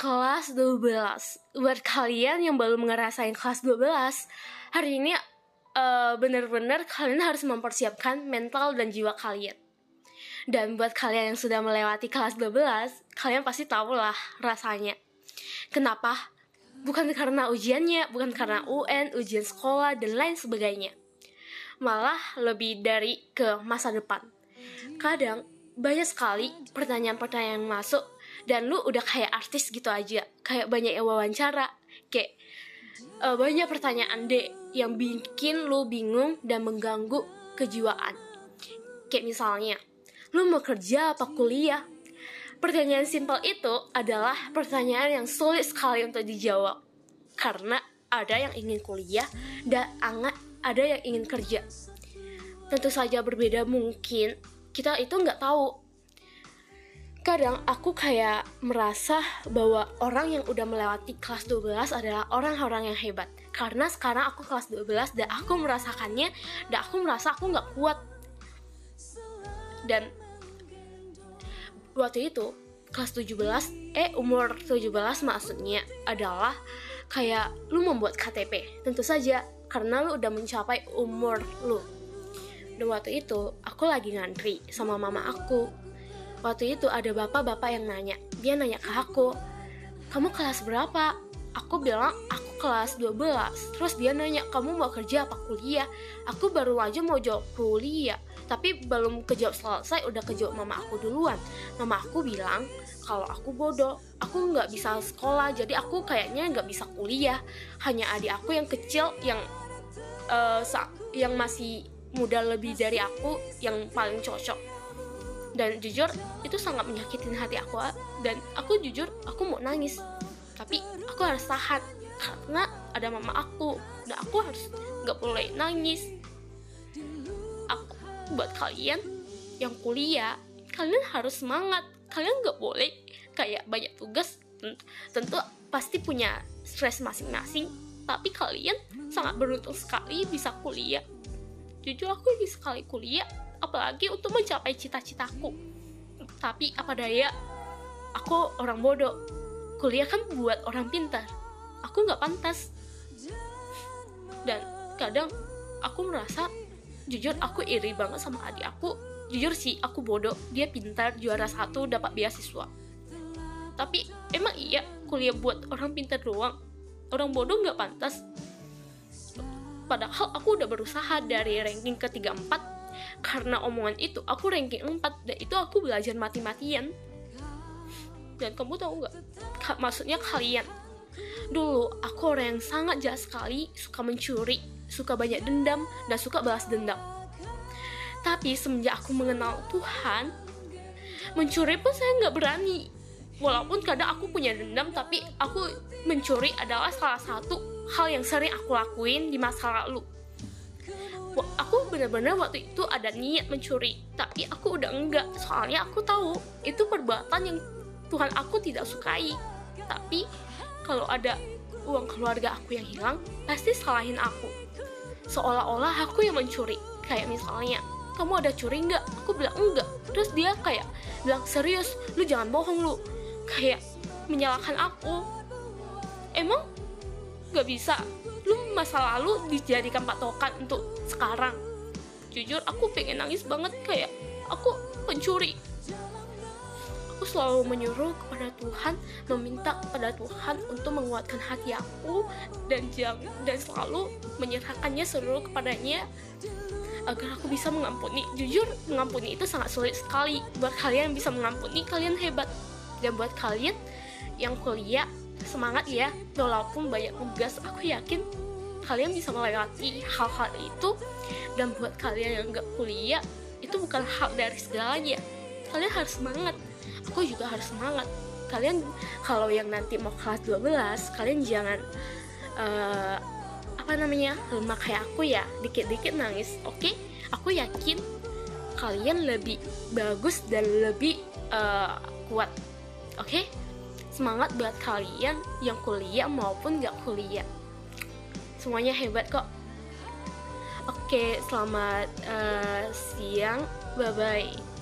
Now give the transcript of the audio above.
kelas 12 Buat kalian yang belum ngerasain kelas 12 Hari ini uh, bener-bener kalian harus mempersiapkan mental dan jiwa kalian. Dan buat kalian yang sudah melewati kelas 12 Kalian pasti tahu lah rasanya. Kenapa? Bukan karena ujiannya, bukan karena UN, ujian sekolah, dan lain sebagainya. Malah lebih dari ke masa depan. Kadang banyak sekali pertanyaan-pertanyaan masuk dan lu udah kayak artis gitu aja kayak banyak yang wawancara kayak uh, banyak pertanyaan deh yang bikin lu bingung dan mengganggu kejiwaan. Kayak misalnya lu mau kerja apa kuliah? Pertanyaan simpel itu adalah pertanyaan yang sulit sekali untuk dijawab. Karena ada yang ingin kuliah dan ada yang ingin kerja. Tentu saja berbeda mungkin kita itu nggak tahu kadang aku kayak merasa bahwa orang yang udah melewati kelas 12 adalah orang-orang yang hebat. Karena sekarang aku kelas 12 dan aku merasakannya dan aku merasa aku nggak kuat. Dan waktu itu kelas 17 eh umur 17 maksudnya adalah kayak lu membuat KTP tentu saja karena lu udah mencapai umur lu. Dan waktu itu aku lagi ngantri sama mama aku Waktu itu ada bapak-bapak yang nanya. Dia nanya ke aku, kamu kelas berapa? Aku bilang, aku kelas 12. Terus dia nanya, kamu mau kerja apa kuliah? Aku baru aja mau jawab kuliah. Tapi belum kejawab selesai, udah kejawab mama aku duluan. Mama aku bilang, kalau aku bodoh, aku nggak bisa sekolah, jadi aku kayaknya nggak bisa kuliah. Hanya adik aku yang kecil, yang uh, yang masih muda lebih dari aku, yang paling cocok dan jujur itu sangat menyakitin hati aku dan aku jujur aku mau nangis. Tapi aku harus tahan karena ada mama aku. Dan aku harus nggak boleh nangis. Aku buat kalian yang kuliah kalian harus semangat. Kalian nggak boleh kayak banyak tugas. Tentu pasti punya stres masing-masing. Tapi kalian sangat beruntung sekali bisa kuliah. Jujur aku bisa sekali kuliah apalagi untuk mencapai cita-citaku. Tapi apa daya? Aku orang bodoh. Kuliah kan buat orang pintar. Aku nggak pantas. Dan kadang aku merasa jujur aku iri banget sama adik aku. Jujur sih aku bodoh. Dia pintar juara satu dapat beasiswa. Tapi emang iya kuliah buat orang pintar doang. Orang bodoh nggak pantas. Padahal aku udah berusaha dari ranking ke 34 karena omongan itu aku ranking 4 dan itu aku belajar mati-matian. Dan kamu tahu nggak? Maksudnya kalian. Dulu aku orang yang sangat jahat sekali suka mencuri suka banyak dendam dan suka balas dendam. Tapi semenjak aku mengenal Tuhan mencuri pun saya nggak berani. Walaupun kadang aku punya dendam tapi aku mencuri adalah salah satu hal yang sering aku lakuin di masa lalu aku benar-benar waktu itu ada niat mencuri tapi aku udah enggak. Soalnya aku tahu itu perbuatan yang Tuhan aku tidak sukai. Tapi kalau ada uang keluarga aku yang hilang pasti salahin aku. Seolah-olah aku yang mencuri. Kayak misalnya kamu ada curi nggak aku bilang enggak. Terus dia kayak bilang serius? Lu jangan bohong lu. Kayak menyalahkan aku. Emang nggak bisa lu masa lalu dijadikan patokan untuk sekarang? Jujur aku pengen nangis banget kayak aku pencuri aku selalu menyuruh kepada Tuhan meminta kepada Tuhan untuk menguatkan hati aku dan jam dan selalu menyerahkannya seluruh kepadanya agar aku bisa mengampuni. Jujur mengampuni itu sangat sulit sekali. Buat kalian yang bisa mengampuni kalian hebat. Dan buat kalian yang kuliah semangat ya walaupun banyak tugas aku yakin kalian bisa melewati hal-hal itu. Dan buat kalian yang gak kuliah itu bukan hal dari segalanya. Kalian harus semangat. Aku juga harus semangat. Kalian kalau yang nanti mau kelas 12 kalian jangan uh, apa namanya lemah kayak aku ya. Dikit-dikit nangis oke? Okay? aku yakin kalian lebih bagus dan lebih uh, kuat oke? okay? Semangat buat kalian yang kuliah maupun gak kuliah. Semuanya hebat kok. Oke selamat uh, siang. Bye bye